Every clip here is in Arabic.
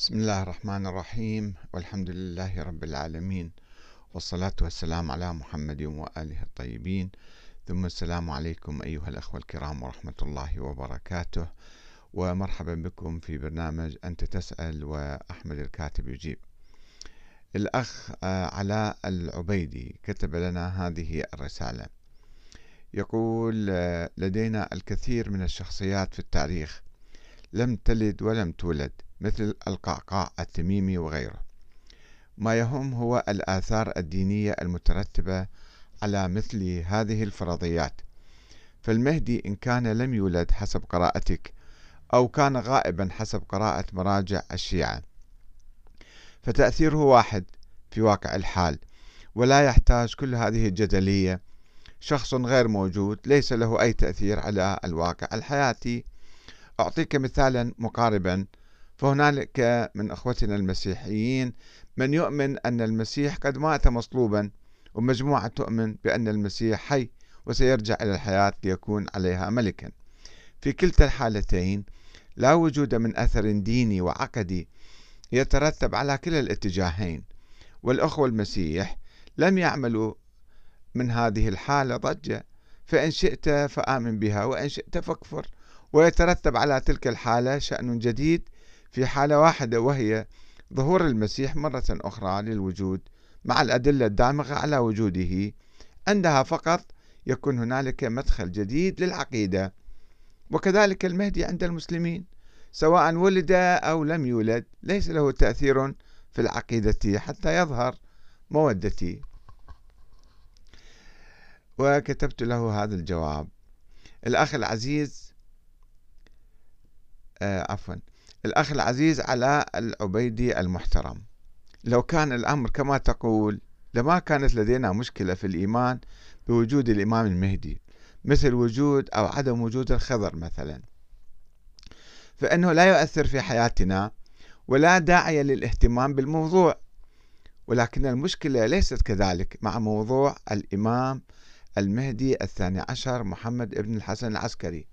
بسم الله الرحمن الرحيم والحمد لله رب العالمين والصلاة والسلام على محمد وآله الطيبين. ثم السلام عليكم أيها الأخوة الكرام ورحمة الله وبركاته. ومرحبا بكم في برنامج أنت تسأل وأحمد الكاتب يجيب. الأخ آه، علاء العبيدي كتب لنا هذه الرسالة. يقول آه، لدينا الكثير من الشخصيات في التاريخ لم تلد ولم تولد. مثل القعقاع التميمي وغيره. ما يهم هو الآثار الدينية المترتبة على مثل هذه الفرضيات. فالمهدي إن كان لم يولد حسب قراءتك أو كان غائبا حسب قراءة مراجع الشيعة. فتأثيره واحد في واقع الحال ولا يحتاج كل هذه الجدلية. شخص غير موجود ليس له أي تأثير على الواقع الحياتي. أعطيك مثالا مقاربا. فهنالك من أخوتنا المسيحيين من يؤمن أن المسيح قد مات مصلوبا ومجموعة تؤمن بأن المسيح حي وسيرجع إلى الحياة ليكون عليها ملكا. في كلتا الحالتين لا وجود من أثر ديني وعقدي يترتب على كلا الاتجاهين والأخوة المسيح لم يعملوا من هذه الحالة ضجة. فإن شئت فآمن بها وإن شئت فاكفر. ويترتب على تلك الحالة شأن جديد في حالة واحدة وهي ظهور المسيح مرة أخرى للوجود مع الأدلة الدامغة على وجوده. عندها فقط يكون هنالك مدخل جديد للعقيدة وكذلك المهدي عند المسلمين. سواء ولد أو لم يولد ليس له تأثير في العقيدة حتى يظهر مودتي. وكتبت له هذا الجواب. الأخ العزيز آه عفوا. الأخ العزيز علاء العبيدي المحترم. لو كان الأمر كما تقول لما كانت لدينا مشكلة في الإيمان بوجود الإمام المهدي مثل وجود أو عدم وجود الخضر مثلا. فإنه لا يؤثر في حياتنا ولا داعي للاهتمام بالموضوع. ولكن المشكلة ليست كذلك مع موضوع الإمام المهدي الثاني عشر محمد ابن الحسن العسكري.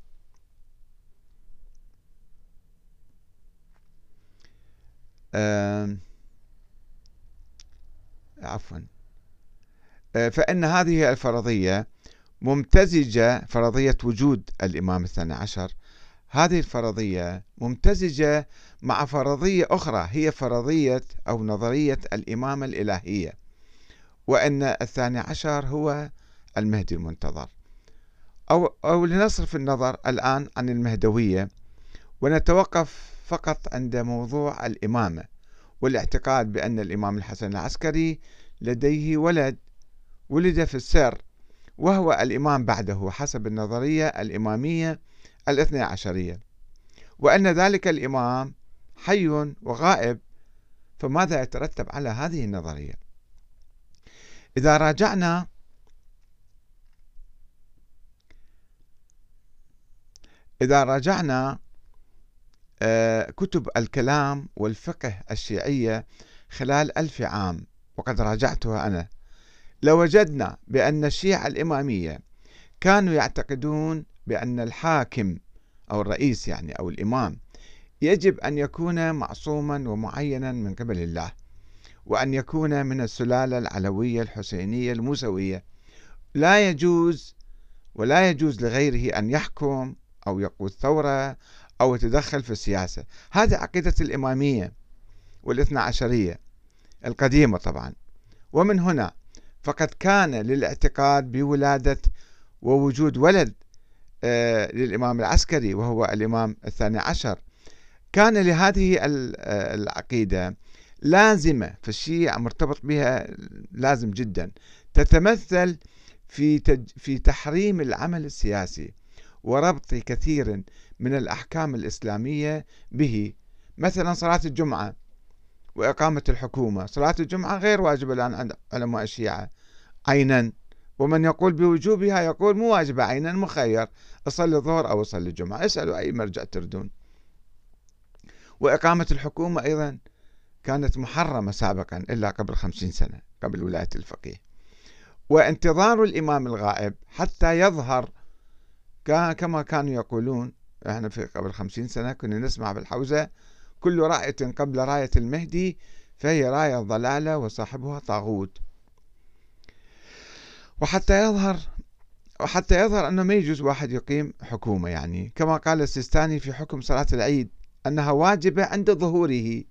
عفوا. آه، فإن هذه الفرضية ممتزجة فرضية وجود الإمام الثاني عشر. هذه الفرضية ممتزجة مع فرضية أخرى هي فرضية أو نظرية الإمامة الإلهية. وأن الثاني عشر هو المهدي المنتظر. أو, أو لنصرف النظر الآن عن المهدوية ونتوقف فقط عند موضوع الإمامة والاعتقاد بأن الإمام الحسن العسكري لديه ولد ولد في السر وهو الإمام بعده حسب النظرية الإمامية الاثنى عشرية. وأن ذلك الإمام حي وغائب فماذا يترتب على هذه النظرية؟ إذا راجعنا إذا راجعنا كتب الكلام والفقه الشيعية خلال ألف عام وقد راجعتها أنا. لوجدنا بأن الشيعة الإمامية كانوا يعتقدون بأن الحاكم أو الرئيس يعني أو الإمام يجب أن يكون معصوما ومعينا من قبل الله وأن يكون من السلالة العلوية الحسينية الموسوية. لا يجوز ولا يجوز لغيره أن يحكم أو يقود ثورة أو يتدخل في السياسة. هذه عقيدة الإمامية والاثنى عشرية القديمة طبعا. ومن هنا فقد كان للاعتقاد بولادة ووجود ولد آه، للإمام العسكري وهو الإمام الثاني عشر. كان لهذه آه، العقيدة لازمة في الشيعة مرتبط بها لازم جدا تتمثل في في تحريم العمل السياسي. وربط كثير من الأحكام الإسلامية به مثلا صلاة الجمعة وإقامة الحكومة. صلاة الجمعة غير واجبة الآن عند علماء الشيعة. عينا. ومن يقول بوجوبها يقول مو واجبة عينا مخير. أصلي الظهر أو أصلي الجمعة. اسألوا أي مرجع تردون. وإقامة الحكومة أيضا كانت محرمة سابقا إلا قبل خمسين سنة قبل ولاية الفقيه. وانتظار الإمام الغائب حتى يظهر كما كانوا يقولون إحنا في قبل خمسين سنة كنا نسمع بالحوزة كل راية قبل راية المهدي فهي راية ضلالة وصاحبها طاغوت. وحتى يظهر وحتى يظهر أنه ما يجوز واحد يقيم حكومة يعني. كما قال السيستاني في حكم صلاة العيد أنها واجبة عند ظهوره.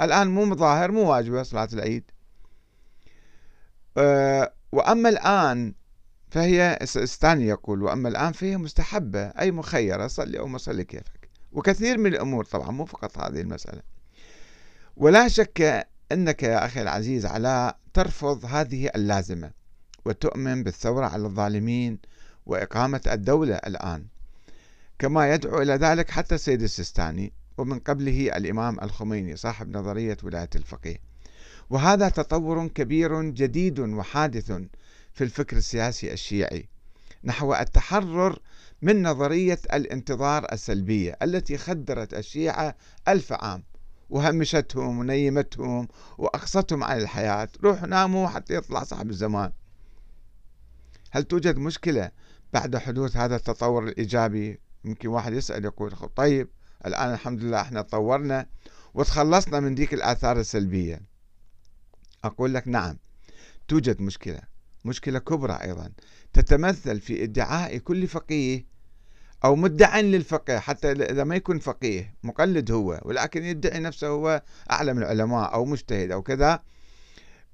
الآن مو مظاهر مو واجبة صلاة العيد. أه وأما الآن فهي السيستاني يقول وأما الآن فهي مستحبة أي مخيرة صلي أو ما صلي كيفك. وكثير من الأمور طبعا مو فقط هذه المسألة. ولا شك أنك يا أخي العزيز علاء ترفض هذه اللازمة وتؤمن بالثورة على الظالمين وإقامة الدولة الآن. كما يدعو إلى ذلك حتى السيد السيستاني ومن قبله الإمام الخميني صاحب نظرية ولاية الفقيه. وهذا تطور كبير جديد وحادث في الفكر السياسي الشيعي نحو التحرر من نظرية الانتظار السلبية التي خدرت الشيعة ألف عام وهمشتهم ونيمتهم وأقصتهم عن الحياة روحوا ناموا حتى يطلع صاحب الزمان. هل توجد مشكلة بعد حدوث هذا التطور الإيجابي؟ يمكن واحد يسأل يقول طيب الآن الحمد لله إحنا تطورنا وتخلصنا من ديك الآثار السلبية. أقول لك نعم توجد مشكلة. مشكلة كبرى أيضا. تتمثل في ادعاء كل فقيه أو مدع للفقه حتى إذا ما يكون فقيه مقلد هو ولكن يدعي نفسه هو أعلم العلماء أو مجتهد أو كذا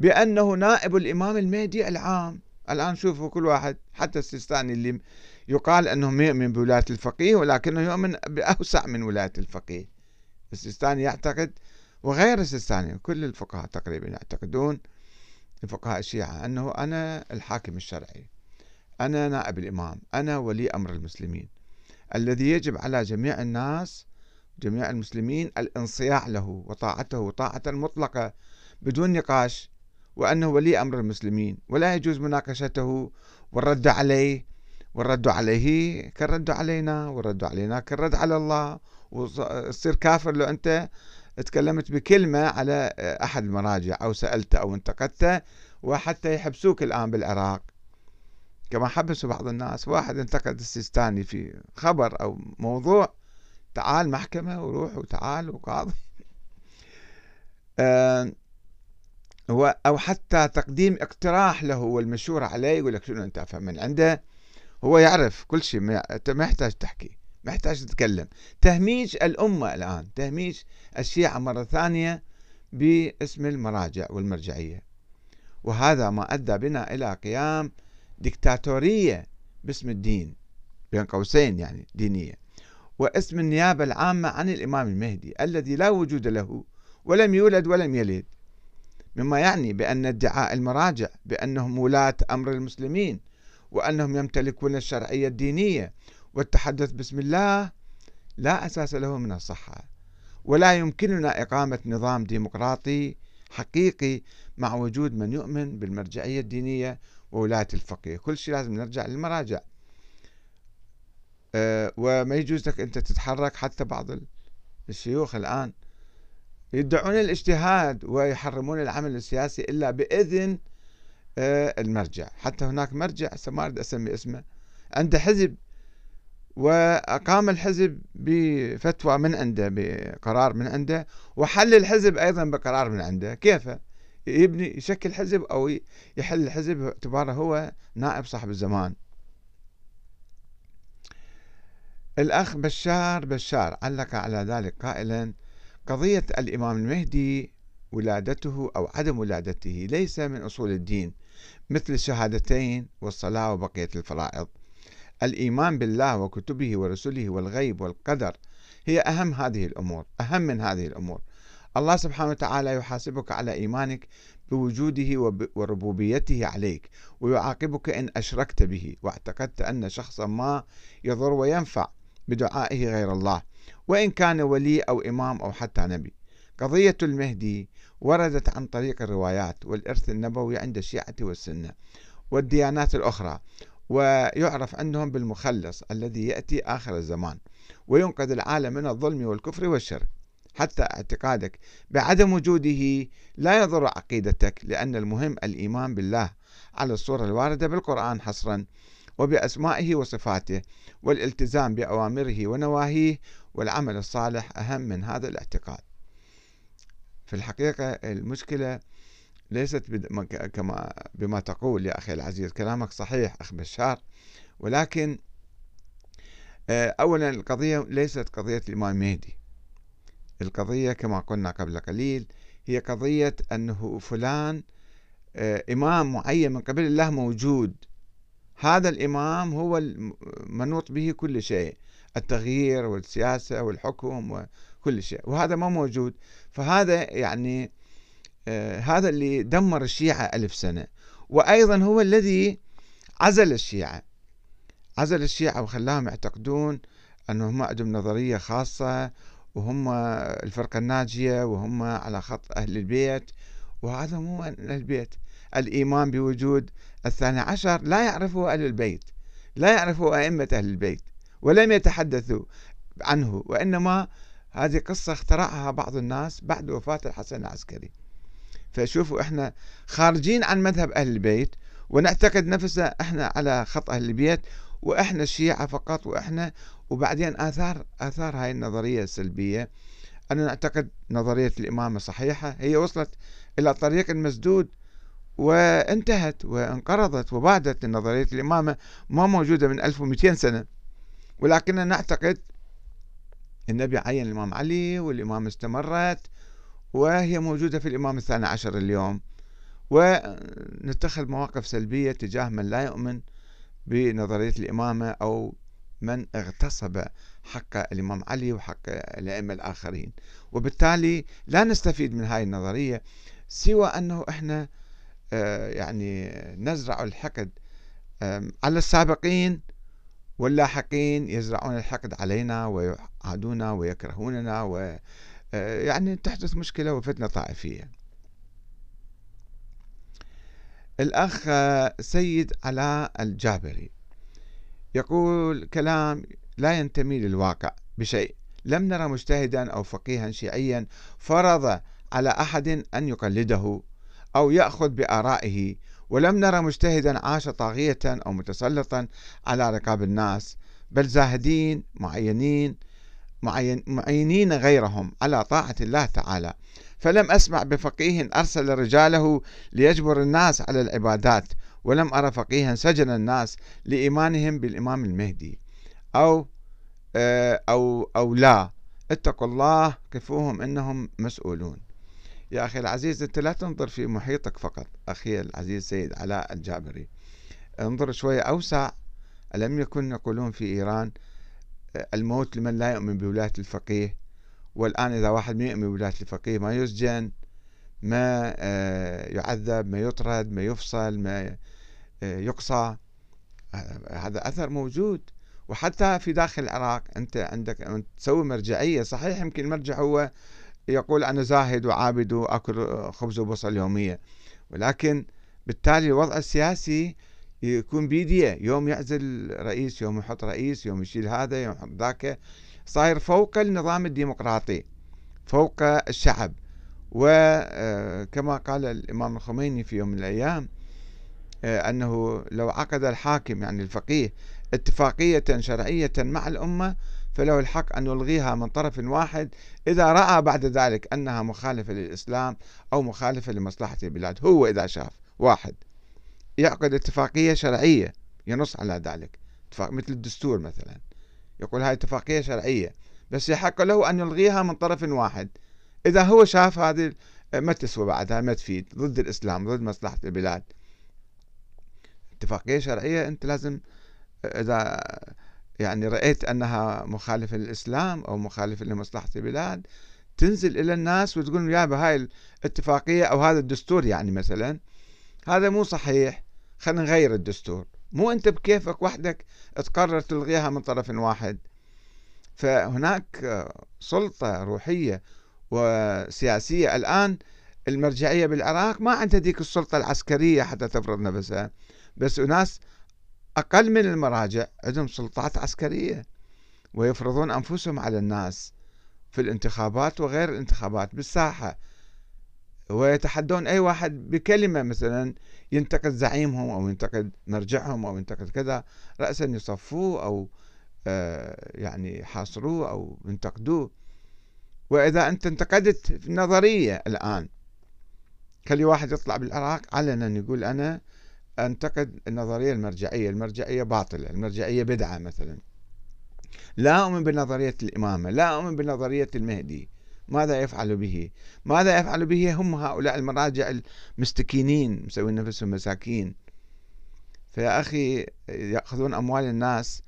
بأنه نائب الإمام المهدي العام. الآن شوفوا كل واحد حتى السيستاني اللي يقال أنه يؤمن بولاية الفقيه ولكنه يؤمن بأوسع من ولاية الفقيه. السيستاني يعتقد وغير السيستاني كل الفقهاء تقريبا يعتقدون الفقهاء الشيعة أنه أنا الحاكم الشرعي أنا نائب الإمام أنا ولي أمر المسلمين. الذي يجب على جميع الناس جميع المسلمين الانصياع له وطاعته طاعة مطلقة بدون نقاش وأنه ولي أمر المسلمين ولا يجوز مناقشته والرد عليه والرد عليه كالرد علينا والرد علينا كالرد على الله وتصير كافر لو أنت تكلمت بكلمة على أحد المراجع أو سألته أو انتقدته وحتى يحبسوك الآن بالعراق. كما حبسوا بعض الناس واحد انتقد السيستاني في خبر أو موضوع تعال محكمة وروح وتعال وقاضي. أو حتى تقديم اقتراح له والمشورة عليه يقول لك شنو أنت أفهم من عنده؟ هو يعرف كل شيء ما يحتاج تحكي. ما يحتاج تتكلم. تهميش الأمة الآن. تهميش الشيعة مرة ثانية باسم المراجع والمرجعية. وهذا ما أدى بنا إلى قيام ديكتاتورية باسم الدين بين قوسين يعني دينية. واسم النيابة العامة عن الإمام المهدي الذي لا وجود له ولم يولد ولم يلد. مما يعني بأن ادعاء المراجع بأنهم ولاة أمر المسلمين وأنهم يمتلكون الشرعية الدينية والتحدث باسم الله لا أساس له من الصحة ولا يمكننا إقامة نظام ديمقراطي حقيقي مع وجود من يؤمن بالمرجعية الدينية وولاية الفقيه كل شيء لازم نرجع للمراجع. أه وما يجوز لك أنت تتحرك حتى بعض الشيوخ الآن يدعون الاجتهاد ويحرمون العمل السياسي إلا بإذن أه المرجع. حتى هناك مرجع ما أريد أسمي اسمه عنده حزب وأقام الحزب بفتوى من عنده بقرار من عنده وحل الحزب أيضا بقرار من عنده. كيف؟ يبني يشكل حزب أو يحل الحزب باعتباره هو نائب صاحب الزمان. الأخ بشار بشار علق على ذلك قائلا قضية الإمام المهدي ولادته أو عدم ولادته ليس من أصول الدين مثل الشهادتين والصلاة وبقية الفرائض. الإيمان بالله وكتبه ورسله والغيب والقدر. هي أهم هذه الأمور أهم من هذه الأمور. الله سبحانه وتعالى يحاسبك على إيمانك بوجوده وربوبيته عليك ويعاقبك إن أشركت به واعتقدت أن شخصا ما يضر وينفع بدعائه غير الله وإن كان ولي أو إمام أو حتى نبي. قضية المهدي وردت عن طريق الروايات والإرث النبوي عند الشيعة والسنة والديانات الأخرى. ويعرف عندهم بالمخلص الذي يأتي آخر الزمان وينقذ العالم من الظلم والكفر والشرك حتى اعتقادك بعدم وجوده لا يضر عقيدتك لأن المهم الإيمان بالله على الصورة الواردة بالقرآن حصرا وبأسمائه وصفاته والالتزام بأوامره ونواهيه والعمل الصالح أهم من هذا الاعتقاد. في الحقيقة المشكلة ليست كما بما تقول يا أخي العزيز كلامك صحيح أخ بشار. ولكن آه، أولا القضية ليست قضية الإمام مهدي. القضية كما قلنا قبل قليل هي قضية أنه فلان آه، إمام معين من قبل الله موجود. هذا الإمام هو المنوط به كل شيء التغيير والسياسة والحكم وكل شيء. وهذا ما موجود. فهذا يعني هذا اللي دمر الشيعة ألف سنة. وأيضا هو الذي عزل الشيعة. عزل الشيعة وخلاهم يعتقدون أنهم عندهم نظرية خاصة وهم الفرقة الناجية وهم على خط أهل البيت. وهذا مو أهل البيت. الإيمان بوجود الثاني عشر لا يعرفه أهل البيت. لا يعرفه أئمة أهل البيت ولم يتحدثوا عنه. وإنما هذه قصة اخترعها بعض الناس بعد وفاة الحسن العسكري. فشوفوا إحنا خارجين عن مذهب أهل البيت ونعتقد نفسنا إحنا على خط أهل البيت وإحنا الشيعة فقط وإحنا وبعدين آثار آثار هاي النظرية السلبية. أنا نعتقد نظرية الإمامة صحيحة هي وصلت إلى طريق مسدود وانتهت وانقرضت وبعدت نظرية الإمامة ما موجودة من 1200 سنة. ولكننا نعتقد النبي عين الإمام علي والإمامة استمرت وهي موجودة في الإمام الثاني عشر اليوم. ونتخذ مواقف سلبية تجاه من لا يؤمن بنظرية الإمامة أو من اغتصب حق الإمام علي وحق الأئمة الآخرين. وبالتالي لا نستفيد من هذه النظرية سوى أنه إحنا آه، يعني نزرع الحقد على السابقين واللاحقين يزرعون الحقد علينا ويعادونا ويكرهوننا و يعني تحدث مشكلة وفتنة طائفية. الأخ سيد علاء الجابري يقول كلام لا ينتمي للواقع بشيء. لم نرى مجتهدا أو فقيها شيعيا فرض على أحد أن يقلده أو يأخذ بآرائه ولم نرى مجتهدا عاش طاغية أو متسلطا على رقاب الناس بل زاهدين معينين معين معينين غيرهم على طاعة الله تعالى. فلم أسمع بفقيه أرسل رجاله ليجبر الناس على العبادات ولم أرى فقيها سجن الناس لإيمانهم بالإمام المهدي. أو آه، أو أو لا. اتقوا الله قفوهم إنهم مسؤولون. يا أخي العزيز أنت لا تنظر في محيطك فقط أخي العزيز سيد علاء الجابري. انظر شوية أوسع. ألم يكن يقولون في إيران الموت لمن لا يؤمن بولاية الفقيه والآن إذا واحد ما يؤمن بولاية الفقيه ما يسجن ما آه، يعذب ما يطرد ما يفصل ما يقصى هذا أثر موجود. وحتى في داخل العراق أنت عندك تسوي مرجعية صحيح يمكن المرجع هو يقول أنا زاهد وعابد وأكل خبز وبصل يوميا ولكن بالتالي الوضع السياسي يكون بيديه يوم يعزل رئيس يوم يحط رئيس يوم يشيل هذا يوم يحط ذاك. صاير فوق النظام الديمقراطي فوق الشعب. وكما آه، قال الإمام الخميني في يوم من الأيام آه، أنه لو عقد الحاكم يعني الفقيه اتفاقية شرعية مع الأمة فله الحق أن يلغيها من طرف واحد إذا رأى بعد ذلك أنها مخالفة للإسلام أو مخالفة لمصلحة البلاد هو إذا شاف واحد. يعقد اتفاقية شرعية ينص على ذلك. مثل الدستور مثلا. يقول هاي اتفاقية شرعية. بس يحق له أن يلغيها من طرف واحد. إذا هو شاف هذه ما تسوى بعدها ما تفيد ضد الإسلام ضد مصلحة البلاد. اتفاقية شرعية أنت لازم إذا يعني رأيت أنها مخالفة للإسلام أو مخالفة لمصلحة البلاد تنزل إلى الناس وتقول يا هاي الاتفاقية أو هذا الدستور يعني مثلا. هذا مو صحيح. خلينا نغير الدستور. مو أنت بكيفك وحدك تقرر تلغيها من طرف واحد. فهناك سلطة روحية وسياسية الآن المرجعية بالعراق ما عندها ديك السلطة العسكرية حتى تفرض نفسها. بس أناس أقل من المراجع عندهم سلطات عسكرية ويفرضون أنفسهم على الناس في الانتخابات وغير الانتخابات بالساحة. ويتحدون أي واحد بكلمة مثلا ينتقد زعيمهم أو ينتقد مرجعهم أو ينتقد كذا رأسا يصفوه أو آه، يعني يحاصروه أو ينتقدوه. وإذا أنت انتقدت في النظرية الآن خلي واحد يطلع بالعراق علنا يقول أنا أنتقد النظرية المرجعية. المرجعية باطلة المرجعية بدعة مثلا. لا أؤمن بنظرية الإمامة لا أؤمن بنظرية المهدي. ماذا يفعل به؟ ماذا يفعل به هم هؤلاء المراجع المستكينين مسوين نفسهم مساكين. فيا أخي يأخذون أموال الناس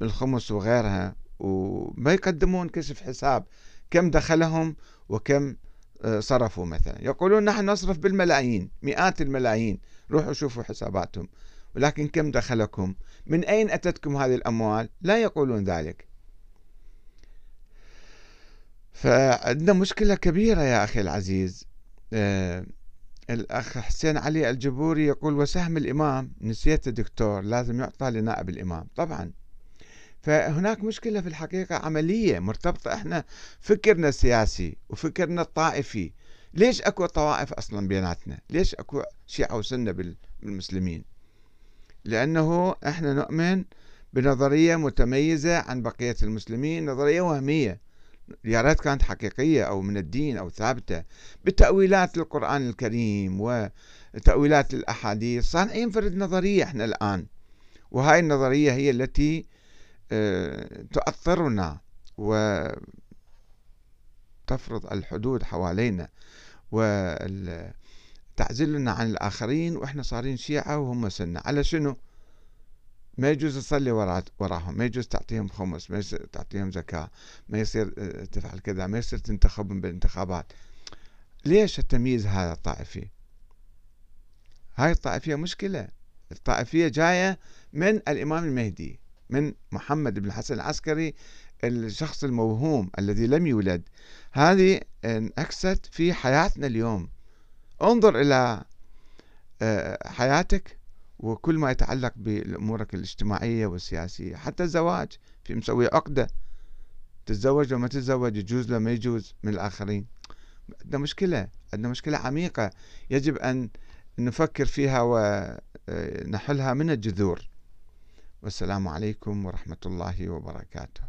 بالخمس وغيرها وما يقدمون كشف حساب. كم دخلهم وكم آه، صرفوا مثلا. يقولون نحن نصرف بالملايين مئات الملايين. روحوا شوفوا حساباتهم. ولكن كم دخلكم؟ من أين أتتكم هذه الأموال؟ لا يقولون ذلك. فعندنا مشكلة كبيرة يا أخي العزيز. آه الأخ حسين علي الجبوري يقول وسهم الإمام. نسيت دكتور لازم يعطى لنائب الإمام. طبعا. فهناك مشكلة في الحقيقة عملية مرتبطة. إحنا فكرنا السياسي وفكرنا الطائفي ليش أكو طوائف أصلا بيناتنا؟ ليش أكو شيعة وسنة بالمسلمين؟ لأنه إحنا نؤمن بنظرية متميزة عن بقية المسلمين نظرية وهمية. يا ريت كانت حقيقية أو من الدين أو ثابتة بتأويلات القرآن الكريم وتأويلات الأحاديث صانعين فرد نظرية إحنا الآن وهاي النظرية هي التي آه، تؤثرنا وتفرض الحدود حوالينا وتعزلنا عن الآخرين وإحنا صارين شيعة وهم سنة على شنو؟ ما يجوز تصلي وراهم ما يجوز تعطيهم خمس ما يصير تعطيهم زكاة ما يصير آه، تفعل كذا ما يصير تنتخبهم بالانتخابات ليش التمييز هذا الطائفي؟ هاي الطائفية مشكلة. الطائفية جاية من الإمام المهدي من محمد بن الحسن العسكري الشخص الموهوم الذي لم يولد. هذه انعكست في حياتنا اليوم. انظر إلى آه، حياتك. وكل ما يتعلق بأمورك الاجتماعية والسياسية. حتى الزواج في مسوي عقدة. تتزوج وما تتزوج يجوز لو ما يجوز من الآخرين. عندنا مشكلة عندنا مشكلة عميقة يجب أن نفكر فيها ونحلها من الجذور. والسلام عليكم ورحمة الله وبركاته.